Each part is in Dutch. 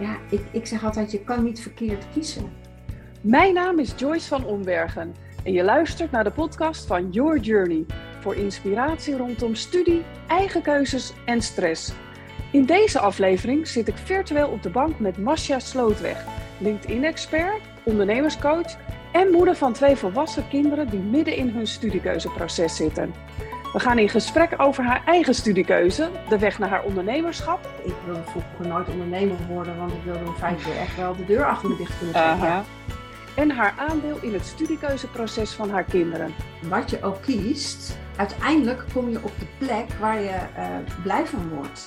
ja, ik, ik zeg altijd, je kan niet verkeerd kiezen. Mijn naam is Joyce van Ombergen en je luistert naar de podcast van Your Journey voor inspiratie rondom studie, eigen keuzes en stress. In deze aflevering zit ik virtueel op de bank met Masha Slootweg, LinkedIn-expert, ondernemerscoach en moeder van twee volwassen kinderen die midden in hun studiekeuzeproces zitten. We gaan in gesprek over haar eigen studiekeuze, de weg naar haar ondernemerschap. Ik wilde vroeger nooit ondernemer worden, want ik wilde in feite echt wel de deur achter me dicht kunnen. En haar aandeel in het studiekeuzeproces van haar kinderen. Wat je ook kiest, uiteindelijk kom je op de plek waar je eh, blij van wordt.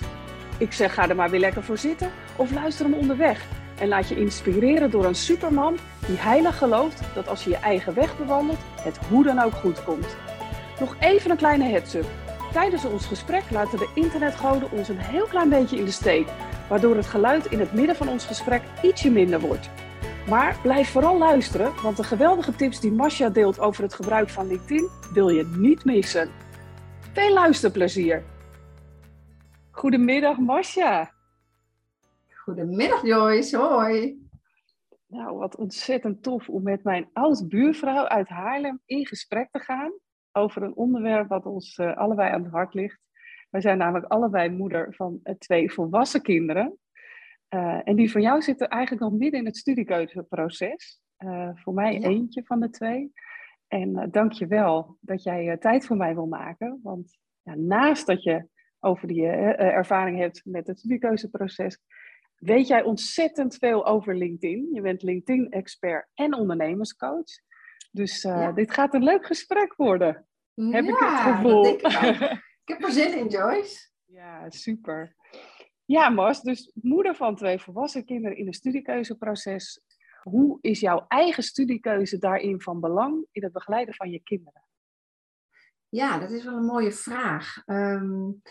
Ik zeg, ga er maar weer lekker voor zitten of luister hem onderweg. En laat je inspireren door een superman die heilig gelooft dat als je je eigen weg bewandelt, het hoe dan ook goed komt. Nog even een kleine heads-up. Tijdens ons gesprek laten de internetgoden ons een heel klein beetje in de steek, waardoor het geluid in het midden van ons gesprek ietsje minder wordt. Maar blijf vooral luisteren, want de geweldige tips die Masha deelt over het gebruik van LinkedIn wil je niet missen. Veel luisterplezier! Goedemiddag Masha! Goedemiddag Joyce, hoi! Nou, wat ontzettend tof om met mijn oud-buurvrouw uit Haarlem in gesprek te gaan over een onderwerp wat ons uh, allebei aan het hart ligt. Wij zijn namelijk allebei moeder van uh, twee volwassen kinderen. Uh, en die van jou zitten eigenlijk nog midden in het studiekeuzeproces. voor mij ja. eentje van de twee. En dank je wel dat jij tijd voor mij wil maken. Want ja, naast dat je over die ervaring hebt met het studiekeuzeproces, weet jij ontzettend veel over LinkedIn. Je bent LinkedIn-expert en ondernemerscoach. Dus uh, ja. dit gaat een leuk gesprek worden. Heb ja, ik het gevoel. Ik, ik, heb er zin in, Joyce. Ja, super. Ja, Mas, dus moeder van twee volwassen kinderen in een studiekeuzeproces. Hoe is jouw eigen studiekeuze daarin van belang in het begeleiden van je kinderen? Ja, dat is wel een mooie vraag. Um,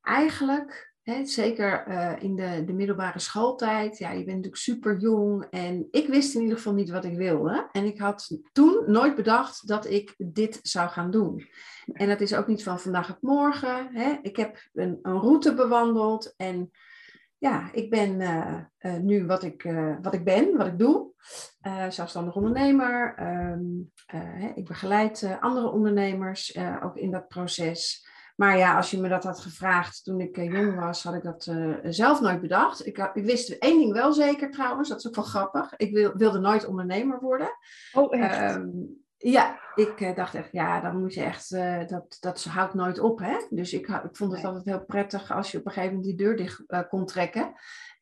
eigenlijk He, zeker uh, in de, de middelbare schooltijd. Ja, je bent natuurlijk super jong. En ik wist in ieder geval niet wat ik wilde. En ik had toen nooit bedacht dat ik dit zou gaan doen. En dat is ook niet van vandaag op morgen. Ik heb een, een route bewandeld. En ja, ik ben uh, uh, nu wat ik, wat ik ben, wat ik doe. zelfstandig ondernemer. Um, ik begeleid andere ondernemers ook in dat proces. Maar ja, als je me dat had gevraagd toen ik uh, jong was, had ik dat uh, zelf nooit bedacht. Ik, ik, wist één ding wel zeker trouwens, dat is ook wel grappig. Ik wil, wilde nooit ondernemer worden. Oh, echt? Um, ja, ik uh, dacht echt, ja, dan moet je echt, dat, dat houdt nooit op. Hè? Dus ik, ik vond het nee. altijd heel prettig als je op een gegeven moment die deur dicht kon trekken.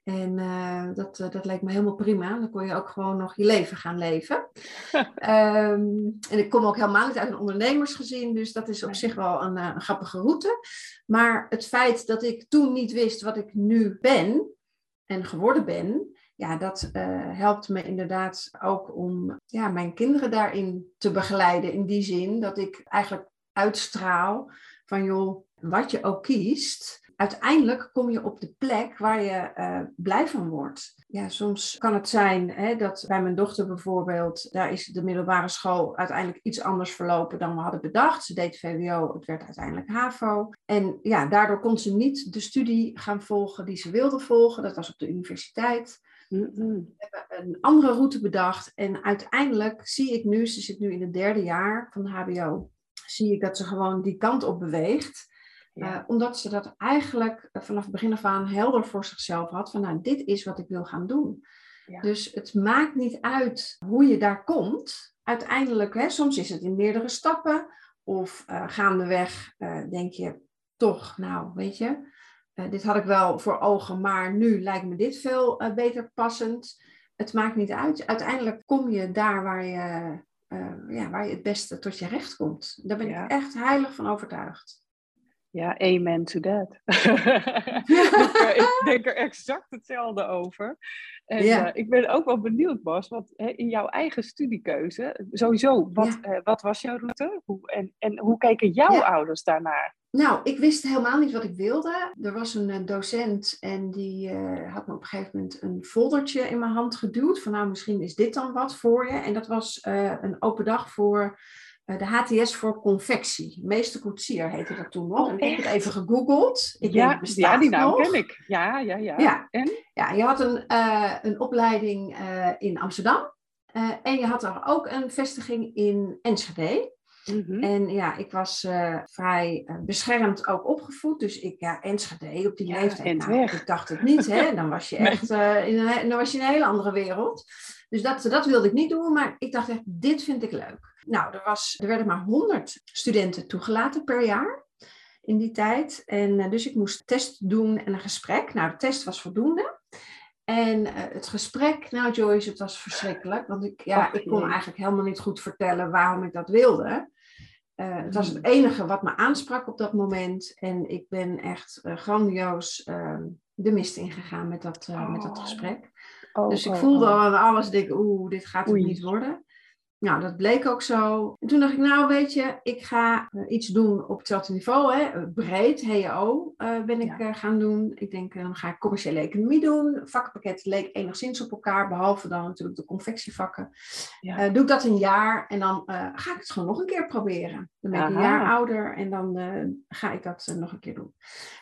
En uh, dat, uh, dat leek me helemaal prima. Dan kon je ook gewoon nog je leven gaan leven. um, en ik kom ook helemaal niet uit een ondernemersgezin, dus dat is op zich wel een, uh, een, grappige route. Maar het feit dat ik toen niet wist wat ik nu ben en geworden ben, ja, dat helpt me inderdaad ook om ja, mijn kinderen daarin te begeleiden. In die zin dat ik eigenlijk uitstraal van joh, wat je ook kiest uiteindelijk kom je op de plek waar je uh, blij van wordt. Ja, soms kan het zijn hè, dat bij mijn dochter bijvoorbeeld, daar is de middelbare school uiteindelijk iets anders verlopen dan we hadden bedacht. Ze deed VWO, het werd uiteindelijk HAVO. En ja, daardoor kon ze niet de studie gaan volgen die ze wilde volgen. Dat was op de universiteit. We hebben een andere route bedacht en uiteindelijk zie ik nu, ze zit nu in het derde jaar van de HBO, zie ik dat ze gewoon die kant op beweegt. Ja. Uh, omdat ze dat eigenlijk vanaf het begin af aan helder voor zichzelf had. Van nou, dit is wat ik wil gaan doen. Ja. Dus het maakt niet uit hoe je daar komt. Uiteindelijk, hè, soms is het in meerdere stappen. Of uh, gaandeweg uh, denk je toch, nou weet je, dit had ik wel voor ogen, maar nu lijkt me dit veel beter passend. Het maakt niet uit. Uiteindelijk kom je daar waar je, ja, waar je het beste tot je recht komt. Daar ben ja. ik echt heilig van overtuigd. Ja, amen to that. ik denk er exact hetzelfde over. En ja. uh, ik ben ook wel benieuwd, Bas, want hè, in jouw eigen studiekeuze, sowieso, wat, ja. uh, wat was jouw route? Hoe, en, en hoe keken jouw ja. ouders daarnaar? Nou, ik wist helemaal niet wat ik wilde. Er was een uh, docent en die had me op een gegeven moment een foldertje in mijn hand geduwd. Van nou, misschien is dit dan wat voor je. En dat was een open dag voor de HTS voor confectie. Meester koetsier heette dat toen nog. Oh, en ik heb het even gegoogeld. Ik ja, denk, ja, die naam nog? ken ik. Ja, ja, ja. Ja. En? Ja, je had een, eh, een opleiding eh, in Amsterdam. Eh, en je had er ook een vestiging in Enschede. Mhm. En ja, ik was eh, vrij eh, beschermd ook opgevoed. Dus ik, ja, Enschede op die Ja, leeftijd. Nou, ik dacht het niet, hè. Dan was je echt eh, in, een, dan was je in een hele andere wereld. Dus dat, dat wilde ik niet doen. Maar ik dacht echt, dit vind ik leuk. Nou, er, was, er werden maar 100 studenten toegelaten per jaar in die tijd. En eh, dus ik moest test doen en een gesprek. Nou, de test was voldoende. En eh, het gesprek, nou Joyce, het was verschrikkelijk. Want ik, ja, ik kon eigenlijk helemaal niet goed vertellen waarom ik dat wilde. Eh, het was het Hmm. enige wat me aansprak op dat moment. En ik ben echt grandioos eh, de mist ingegaan met dat, met dat Oh. gesprek. Oh, Dus ik oh, voelde al aan alles, denk, oeh, dit gaat het niet worden. Nou, dat bleek ook zo. En toen dacht ik, nou weet je, ik ga eh, iets doen op hetzelfde niveau, hè, eh, breed, HEO eh, ben ik Ja. gaan doen. Ik denk, dan ga ik commerciële economie doen. Vakpakket leek enigszins op elkaar, behalve dan natuurlijk de confectievakken. Ja. Doe ik dat een jaar en dan ga ik het gewoon nog een keer proberen. Dan ben ik een jaar ouder en dan eh, ga ik dat eh, nog een keer doen.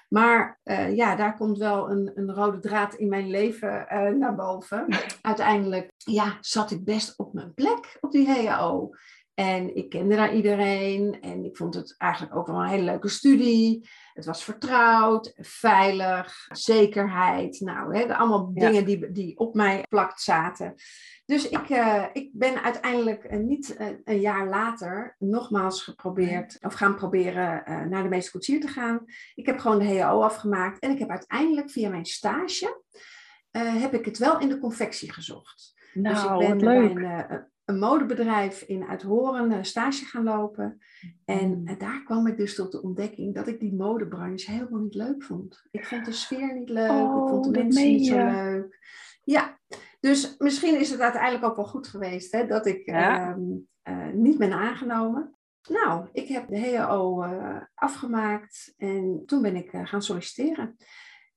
Maar eh, ja, daar komt wel een, een rode draad in mijn leven naar boven. Uiteindelijk ja, zat ik best op mijn plek op die HAO. En ik kende daar iedereen en ik vond het eigenlijk ook wel een hele leuke studie. Het was vertrouwd, veilig, zekerheid. Nou, hè, allemaal Ja. dingen die, die op mij plakt zaten. Dus ik, eh, ik ben uiteindelijk eh, niet eh, een jaar later nogmaals geprobeerd, of gaan proberen naar de meester koetsier te gaan. Ik heb gewoon de HAO afgemaakt en ik heb uiteindelijk via mijn stage, heb ik het wel in de confectie gezocht. Nou, dus ik wat ben leuk. bij een, een modebedrijf in Uithoren eh, stage gaan lopen. En Mm. eh, daar kwam ik dus tot de ontdekking dat ik die modebranche helemaal niet leuk vond. Ik vond de sfeer niet leuk, ik Oh, vond de dat mensen niet zo leuk. Ja, dus misschien is het uiteindelijk ook wel goed geweest hè, dat ik Ja. ehm, eh, niet ben aangenomen. Nou, ik heb de eh, afgemaakt en toen ben ik gaan solliciteren.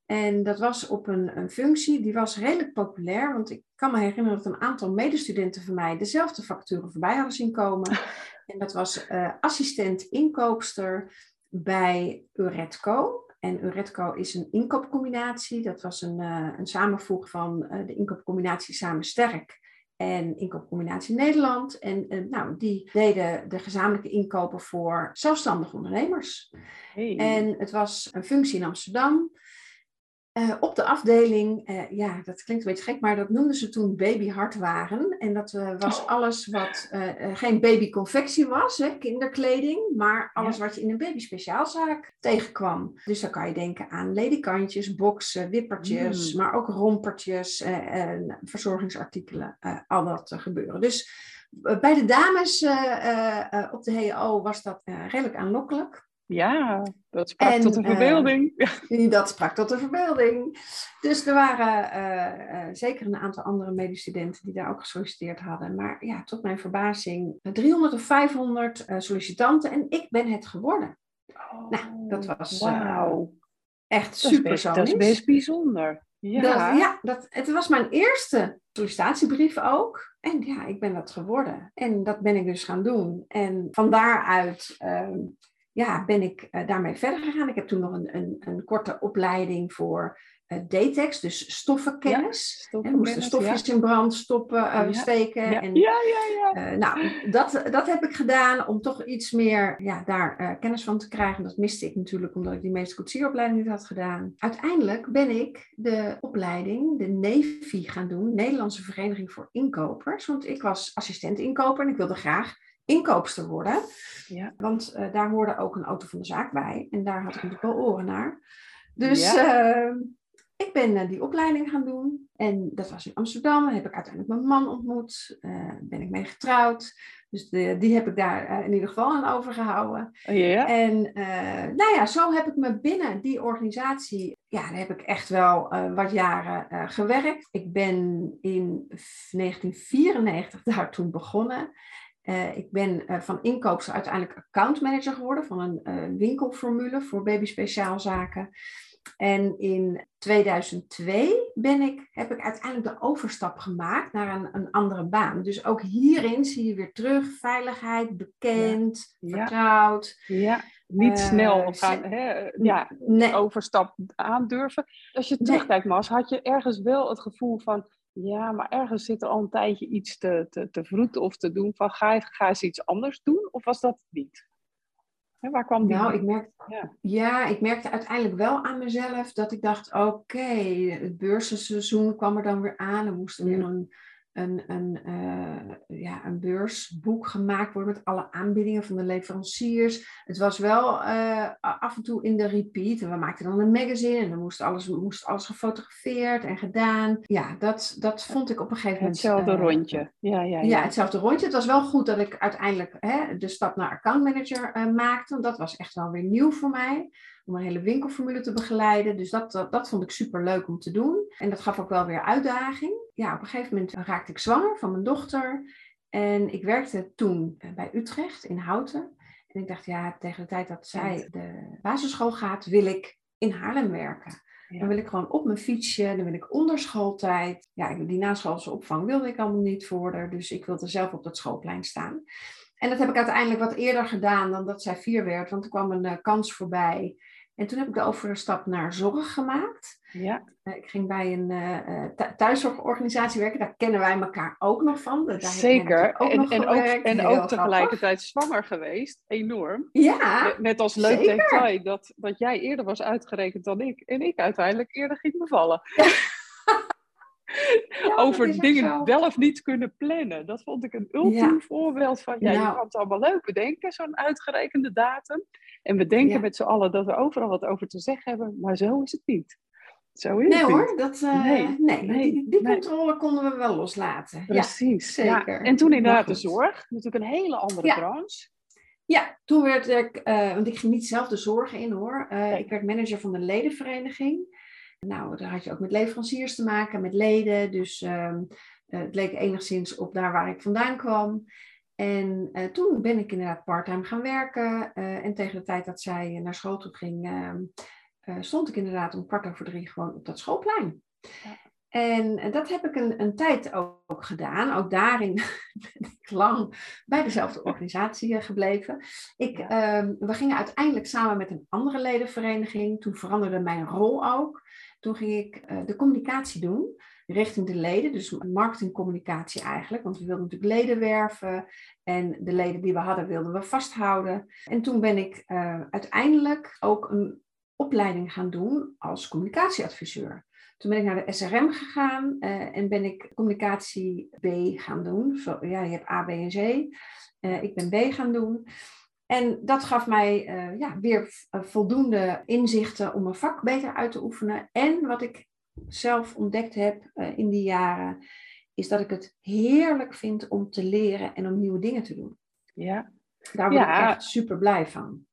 En dat was op een, een functie, die was redelijk populair, want ik kan me herinneren dat een aantal medestudenten van mij dezelfde facturen voorbij hadden zien komen. En dat was eh, assistent inkoopster bij Uretco. En Uretco is een inkoopcombinatie. Dat was een, eh, een samenvoeg van eh, de inkoopcombinatie Samen Sterk en inkoopcombinatie Nederland. En nou, die deden de gezamenlijke inkopen voor zelfstandige ondernemers. Hey. En het was een functie in Amsterdam. Eh, op de afdeling, eh, ja, dat klinkt een beetje gek, maar dat noemden ze toen babyhartwaren. En dat eh, was Oh. alles wat geen babyconfectie was, hè, kinderkleding, maar alles wat je in een babyspeciaalzaak tegenkwam. Dus dan kan je denken aan ledikantjes, boksen, wippertjes, Mm. maar ook rompertjes en verzorgingsartikelen, al dat gebeuren. Dus bij de dames op de HO was dat redelijk aanlokkelijk. Ja, dat sprak En, tot de eh, verbeelding. Dat sprak tot de verbeelding. Dus er waren eh, eh, zeker een aantal andere medestudenten die daar ook gesolliciteerd hadden. Maar ja, tot mijn verbazing, eh, 300 of 500 eh, sollicitanten en ik ben het geworden. Nou, dat was, Wauw. Echt super dat is best bijzonder. Ja. Dat, ja, dat, het was mijn eerste sollicitatiebrief ook. En ja, ik ben dat geworden. En dat ben ik dus gaan doen. En van daaruit ehm, ja, ben ik eh, daarmee verder gegaan. Ik heb toen nog een, een, een korte opleiding voor eh DTEX, dus stoffenkennis. Ja, we moesten stofjes in brand stoppen, eh, Ja. steken. Ja, En, ja, ja. ja. nou, dat, dat heb ik gedaan om toch iets meer ja, daar kennis van te krijgen. Dat miste ik natuurlijk omdat ik die meeste koetsieropleiding niet had gedaan. Uiteindelijk ben ik de opleiding, de NEVI, gaan doen. Nederlandse Vereniging voor Inkopers. Want ik was assistent inkoper en ik wilde graag inkoopster worden. Ja. Want eh, daar hoorde ook een auto van de zaak bij. En daar had ik natuurlijk wel oren naar. Dus Ja. eh, ik ben eh, die opleiding gaan doen. En dat was in Amsterdam. Daar heb ik uiteindelijk mijn man ontmoet. Eh ben ik mee getrouwd. Dus de, die heb ik daar in ieder geval aan overgehouden. Oh, ja. En nou ja, zo heb ik me binnen die organisatie, ja, daar heb ik echt wel wat jaren gewerkt. Ik ben in 1994 daar toen begonnen. Eh, ik ben eh, van inkoopster uiteindelijk accountmanager geworden van een eh, winkelformule voor baby speciaalzaken. En in 2002 ben ik, heb ik uiteindelijk de overstap gemaakt naar een, een andere baan. Dus ook hierin zie je weer terug veiligheid, bekend, vertrouwd. Ja, niet snel gaan, hè, ja, nee. overstap aandurven. Als je terugkijkt, Mas, had je ergens wel het gevoel van ja, maar ergens zit er al een tijdje iets te, te, te vroeten of te doen. Van ga, ga eens iets anders doen? Of was dat niet? waar kwam die? Nou, ik merkte, ja. ja. ik merkte uiteindelijk wel aan mezelf dat ik dacht: oké, het beursenseizoen kwam er dan weer aan. Er moest weer een een, een, uh, ja, een beursboek gemaakt worden met alle aanbiedingen van de leveranciers. Het was wel uh, af en toe in de repeat. En we maakten dan een magazine en dan moest alles, moest alles gefotografeerd en gedaan. Ja, dat, dat vond ik op een gegeven moment... Hetzelfde uh, rondje. Ja, ja, ja. ja, hetzelfde rondje. Het was wel goed dat ik uiteindelijk hè, de stap naar accountmanager maakte. Want dat was echt wel weer nieuw voor mij om een hele winkelformule te begeleiden. Dus dat, dat, dat, vond ik super leuk om te doen. En dat gaf ook wel weer uitdaging. Ja, op een gegeven moment raakte ik zwanger van mijn dochter. En ik werkte toen eh, bij Utrecht in Houten. En ik dacht, ja, tegen de tijd dat zij de basisschool gaat, wil ik in Haarlem werken. Dan wil ik gewoon op mijn fietsje, dan wil ik onder schooltijd. Ja, die naschoolse opvang wilde ik allemaal niet voor haar, dus ik wilde zelf op dat schoolplein staan. En dat heb ik uiteindelijk wat eerder gedaan dan dat zij vier werd, want er kwam een uh, kans voorbij. En toen heb ik de overstap naar zorg gemaakt. Ja. Uh, ik ging bij een uh, thuiszorgorganisatie werken. Daar kennen wij elkaar ook nog van. Daar Zeker. Ook en, en, ook, en ook tegelijkertijd zwanger geweest. Enorm. Ja. Net als leuk detail dat, dat jij eerder was uitgerekend dan ik. En ik uiteindelijk eerder ging bevallen. over dingen wel of niet kunnen plannen. Dat vond ik een ultiem voorbeeld van, ja, je nou. kan het allemaal leuk bedenken, zo'n uitgerekende datum. En we denken met z'n allen dat we overal wat over te zeggen hebben, maar zo is het niet. Zo is nee het hoor, dat, uh, nee, nee, die, die controle konden we wel loslaten. Precies, zeker. En toen inderdaad de zorg, natuurlijk een hele andere branche. Ja, toen werd ik, uh, want ik ging niet zelf de zorg in hoor. Uh, ik werd manager van de ledenvereniging. Nou, daar had je ook met leveranciers te maken, met leden. Dus uh, het leek enigszins op daar waar ik vandaan kwam. En uh, toen ben ik inderdaad parttime gaan werken. Uh, en tegen de tijd dat zij naar school toe ging, ehm, stond ik inderdaad om kwart over drie gewoon op dat schoolplein. Ja. En dat heb ik een, een tijd ook, ook, gedaan. Ook daarin ben ik lang bij dezelfde organisatie gebleven. Ik, uh, we gingen uiteindelijk samen met een andere ledenvereniging. Toen veranderde mijn rol ook. Toen ging ik uh, de communicatie doen richting de leden, dus marketingcommunicatie eigenlijk, want we wilden natuurlijk leden werven en de leden die we hadden wilden we vasthouden. En toen ben ik uh, uiteindelijk ook een opleiding gaan doen als communicatieadviseur. Toen ben ik naar de SRM gegaan uh, en ben ik communicatie B gaan doen. Ja, je hebt A, B en C. Ik ben B gaan doen. En dat gaf mij uh, ja, weer voldoende inzichten om mijn vak beter uit te oefenen. En wat ik zelf ontdekt heb uh, in die jaren, is dat ik het heerlijk vind om te leren en om nieuwe dingen te doen. Ja. Daar word ja. ik echt super blij van.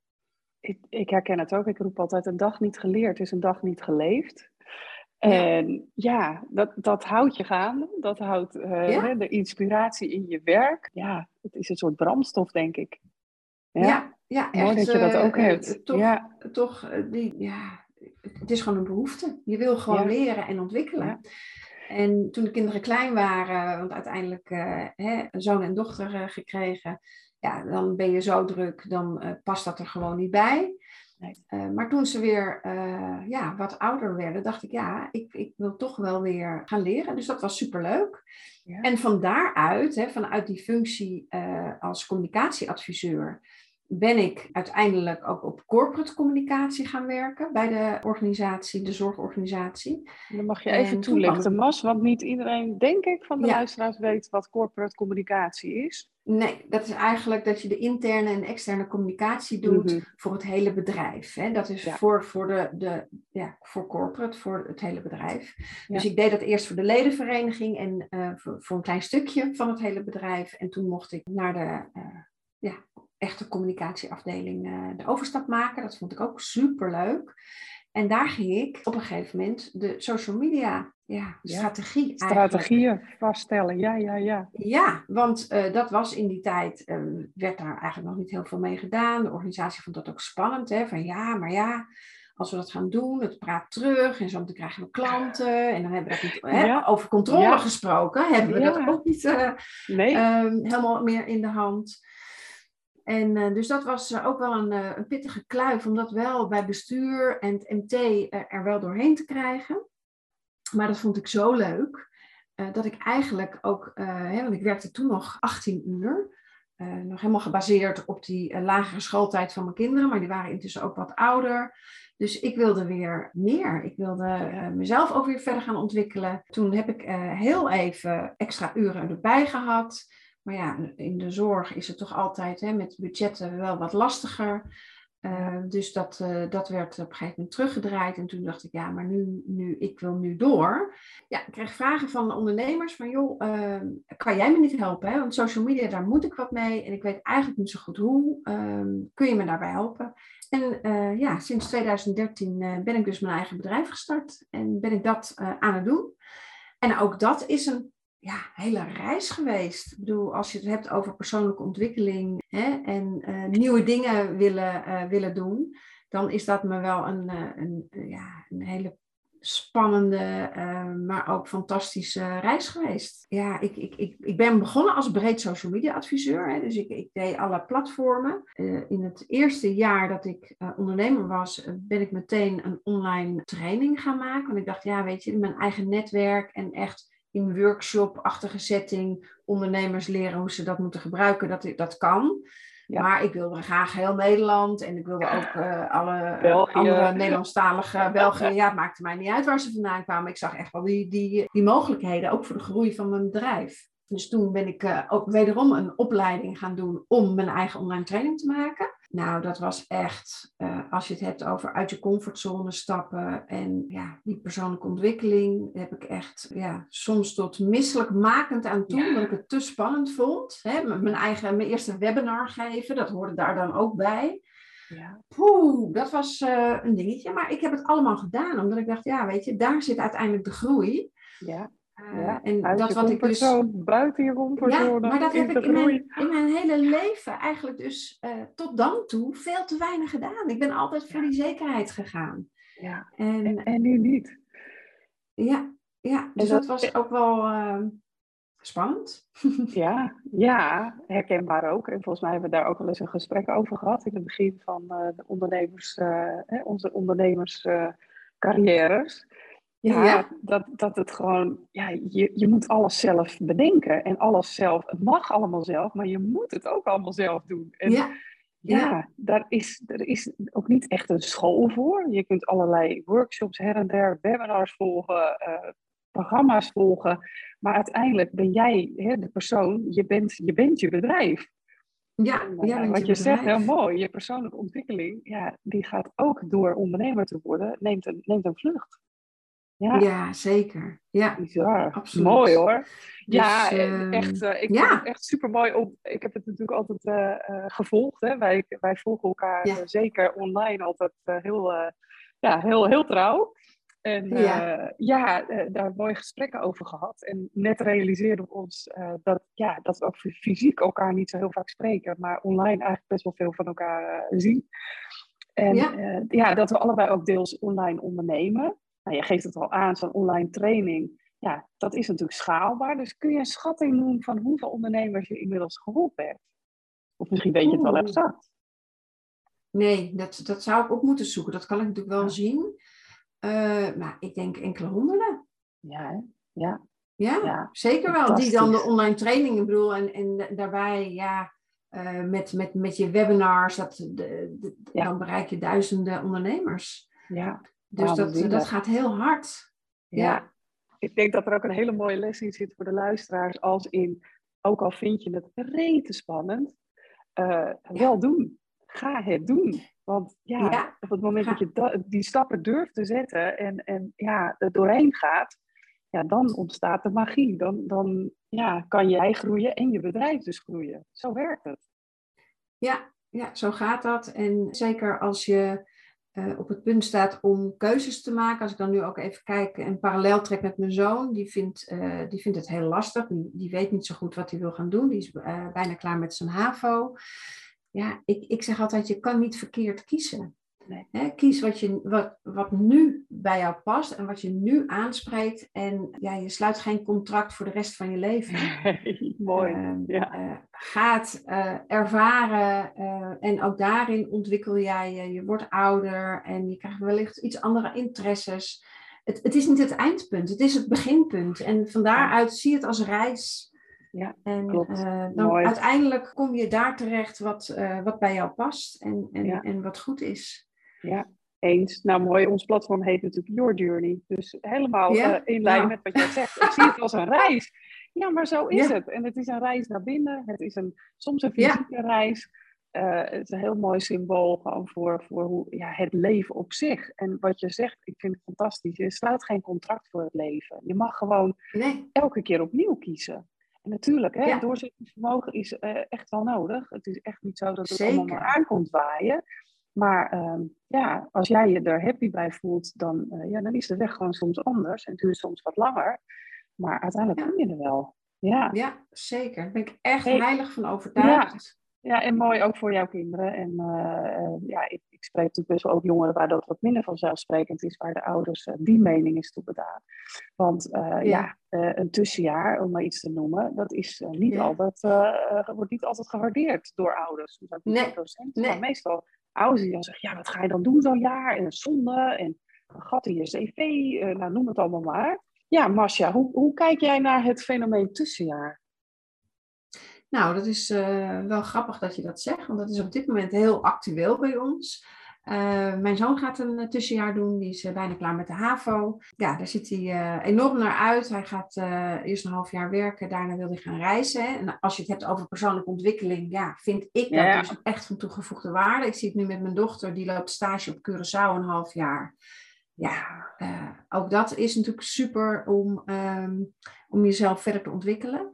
Ik, ik, herken het ook. Ik roep altijd: een dag niet geleerd is een dag niet geleefd. En ja, dat, dat houdt je gaande. Dat houdt uh, ja. de inspiratie in je werk. Ja, het is een soort brandstof, denk ik. Ja, ja, Mooi echt, dat je dat ook uh, hebt. Toch, ja. toch die, ja, het is gewoon een behoefte. Je wil gewoon leren en ontwikkelen. En toen de kinderen klein waren, want uiteindelijk uh, hè, een zoon en dochter uh, gekregen, ja, dan ben je zo druk, dan uh, past dat er gewoon niet bij. Nee. maar toen ze weer ja, wat ouder werden, dacht ik, ja, ik, ik wil toch wel weer gaan leren. Dus dat was superleuk. Ja. En van daaruit, hè, vanuit die functie als communicatieadviseur, ben ik uiteindelijk ook op corporate communicatie gaan werken bij de organisatie, de zorgorganisatie. Dan mag je even toelichten, Mas, want niet iedereen, denk ik, van de ja. luisteraars weet wat corporate communicatie is. Nee, dat is eigenlijk dat je de interne en externe communicatie doet mm -hmm. voor het hele bedrijf. Hè? Dat is ja. voor, voor, de, de, ja, voor corporate, voor het hele bedrijf. Ja. Dus ik deed dat eerst voor de ledenvereniging en uh, voor, voor, een klein stukje van het hele bedrijf. En toen mocht ik naar de uh, ja, echte communicatieafdeling uh, de overstap maken. Dat vond ik ook super leuk. En daar ging ik op een gegeven moment de social media ja, strategie. Ja, strategieën vaststellen, ja, ja, ja. Ja, want uh, dat was in die tijd, um, werd daar eigenlijk nog niet heel veel mee gedaan. De organisatie vond dat ook spannend, hè, van ja, maar ja, als we dat gaan doen, het praat terug en zo dan krijgen we klanten en dan hebben we dat niet, hè, over controle gesproken, hebben we dat ook niet uh, nee. um, helemaal meer in de hand. En uh, dus dat was ook wel een, een, pittige kluif om dat wel bij bestuur en het MT er wel doorheen te krijgen. Maar dat vond ik zo leuk. Dat ik eigenlijk ook, hè, want ik werkte toen nog 18 uur. Nog helemaal gebaseerd op die lagere schooltijd van mijn kinderen, maar die waren intussen ook wat ouder. Dus ik wilde weer meer. Ik wilde mezelf ook weer verder gaan ontwikkelen. Toen heb ik heel even extra uren erbij gehad. Maar ja, in de zorg is het toch altijd hè, met budgetten wel wat lastiger. Uh, dus dat, uh, dat werd op een gegeven moment teruggedraaid. En toen dacht ik, ja, maar nu, nu ik wil nu door. Ja, ik kreeg vragen van ondernemers van, joh, uh, kan jij me niet helpen? Hè? Want social media, daar moet ik wat mee. En ik weet eigenlijk niet zo goed hoe. Ehm, kun je me daarbij helpen? En eh, ja, sinds 2013 ben ik dus mijn eigen bedrijf gestart. En ben ik dat aan het doen. En ook dat is een ja, hele reis geweest. Ik bedoel, als je het hebt over persoonlijke ontwikkeling hè, en uh, nieuwe dingen willen, uh, willen doen, dan is dat me wel een, uh, een, ja, een hele spannende, maar ook fantastische reis geweest. Ja, ik, ik, ik, ik ben begonnen als breed social media adviseur. Hè, dus ik, ik deed alle platformen. in het eerste jaar dat ik ondernemer was, ben ik meteen een online training gaan maken. Want ik dacht, ja, weet je, mijn eigen netwerk en echt in workshop-achtige setting ondernemers leren hoe ze dat moeten gebruiken, dat, dat kan. Maar ik wilde graag heel Nederland en ik wilde ook uh, alle uh, andere Nederlandstalige België. Ja, het maakte mij niet uit waar ze vandaan kwamen. Ik zag echt wel die, die, die mogelijkheden, ook voor de groei van mijn bedrijf. Dus toen ben ik uh, ook wederom een opleiding gaan doen om mijn eigen online training te maken. Nou, dat was echt, uh, als je het hebt over uit je comfortzone stappen en ja, die persoonlijke ontwikkeling, heb ik echt ja, soms tot misselijkmakend aan toe, omdat ik het te spannend vond. Hè, mijn eigen, mijn eerste webinar geven, dat hoorde daar dan ook bij. Ja. Poeh, dat was uh, een dingetje. Maar ik heb het allemaal gedaan, omdat ik dacht, ja, weet je, daar zit uiteindelijk de groei. Ja. Ja, en dat wat ik dus buiten je comfortzone. Ja, maar dat heb ik in mijn, in mijn, hele leven eigenlijk dus uh, tot dan toe veel te weinig gedaan. Ik ben altijd voor die zekerheid gegaan. Ja. En, en, en nu niet. Ja, ja dus dat, dat, was ook wel uh, spannend. ja, ja, herkenbaar ook. En volgens mij hebben we daar ook wel eens een gesprek over gehad in het begin van de ondernemers, onze ondernemerscarrières. Ja, Dat, dat het gewoon, ja, je, je moet alles zelf bedenken en alles zelf, het mag allemaal zelf, maar je moet het ook allemaal zelf doen. En ja. Ja, daar is, er is ook niet echt een school voor. Je kunt allerlei workshops her en der, webinars volgen, uh, programma's volgen. Maar uiteindelijk ben jij hè, de persoon, je bent, je bent je bedrijf. Ja, en, ja wat je, zegt, heel mooi. Je persoonlijke ontwikkeling, ja, die gaat ook door ondernemer te worden, neemt een, neemt een vlucht. Ja, ja zeker. Ja, Bizar. Absoluut. Mooi hoor. Dus, ja, uh, echt, uh, ik ja. vind het echt super mooi. Op, ik heb het natuurlijk altijd uh, gevolgd. Hè. Wij, wij volgen elkaar ja. zeker online altijd heel, ja, heel, heel trouw. En ja, ja daar mooie gesprekken over gehad. En net realiseerden we ons dat, ja, dat we ook fysiek elkaar niet zo heel vaak spreken, maar online eigenlijk best wel veel van elkaar zien. En ja. ja, dat we allebei ook deels online ondernemen. Nou, je geeft het al aan, zo'n online training. Ja, dat is natuurlijk schaalbaar. Dus kun je een schatting doen van hoeveel ondernemers je inmiddels geholpen hebt? Of misschien weet je het wel exact. Nee, dat, dat zou ik op moeten zoeken. Dat kan ik natuurlijk wel zien. Uh, maar ik denk enkele honderden. Ja, hè? Ja. Ja, ja, zeker wel. Die dan de online trainingen bedoel. En, en daarbij, ja, uh, met, met, met je webinars, dat, de, de, ja. dan bereik je duizenden ondernemers. Ja. Dus dat, dat, gaat heel hard. Ja. Ik denk dat er ook een hele mooie les in zit voor de luisteraars. Als in, ook al vind je het rete spannend, uh, wel doen. Ga het doen. Want ja, op het moment dat je die stappen durft te zetten en, en ja, er doorheen gaat, ja, dan ontstaat de magie. Dan, dan ja, kan jij groeien en je bedrijf dus groeien. Zo werkt het. Ja, ja, zo gaat dat. En zeker als je uh, op het punt staat om keuzes te maken. Als ik dan nu ook even kijk en parallel trek met mijn zoon, die vindt, uh, die vindt het heel lastig. Die, die weet niet zo goed wat hij wil gaan doen. Die is uh, bijna klaar met zijn HAVO. Ja, ik, ik zeg altijd, je kan niet verkeerd kiezen. Nee. kies wat, je, wat, wat nu bij jou past en wat je nu aanspreekt. En ja, je sluit geen contract voor de rest van je leven. mooi. Uh, ja. uh, gaat uh, ervaren en ook daarin ontwikkel jij je. Je wordt ouder en je krijgt wellicht iets andere interesses. Het, het is niet het eindpunt, het is het beginpunt. En van daaruit zie je het als reis. Ja, en dan uiteindelijk kom je daar terecht wat, wat bij jou past en, en, ja. en wat goed is. Ja, eens. Nou mooi, ons platform heet natuurlijk Your Journey. Dus helemaal uh, in lijn met wat jij zegt. Ik zie het als een reis. Ja, maar zo is het. En het is een reis naar binnen. Het is een, soms een fysieke reis. Uh, het is een heel mooi symbool gewoon voor, voor hoe, ja, het leven op zich. En wat je zegt, ik vind het fantastisch. Je sluit geen contract voor het leven. Je mag gewoon nee. elke keer opnieuw kiezen. En natuurlijk, hè, ja. doorzettingsvermogen is uh, echt wel nodig. Het is echt niet zo dat het Zeker. allemaal maar aankomt waaien. Maar uh, ja, als jij je er happy bij voelt, dan, uh, ja, dan is de weg gewoon soms anders. En duurt soms wat langer. Maar uiteindelijk ja. kom je er wel. Ja, ja zeker. Daar ben ik echt hey. heilig van overtuigd. Ja. ja, en mooi ook voor jouw kinderen. En uh, ja, ik, ik, spreek natuurlijk best wel ook jongeren waar dat wat minder vanzelfsprekend is, waar de ouders die mening is toegedaan. Want ja, ja een tussenjaar, om maar iets te noemen, dat is niet altijd, wordt niet altijd gewaardeerd door ouders. Dus nee. docenten, nee. maar meestal ouders die dan zeggen, ja, wat ga je dan doen zo'n jaar? En een zonde en een gat in je cv, uh, nou noem het allemaal maar. Ja, Masja, hoe, hoe kijk jij naar het fenomeen tussenjaar? Nou, dat is uh, wel grappig dat je dat zegt, want dat is op dit moment heel actueel bij ons. Uh, mijn zoon gaat een tussenjaar doen, die is uh, bijna klaar met de HAVO. Ja, daar zit hij uh, enorm naar uit. Hij gaat eerst een half jaar werken, daarna wil hij gaan reizen. En als je het hebt over persoonlijke ontwikkeling, ja, vind ik dat ja. dus echt van toegevoegde waarde. Ik zie het nu met mijn dochter, die loopt stage op Curaçao een half jaar. Ja, ook dat is natuurlijk super om, um, om jezelf verder te ontwikkelen.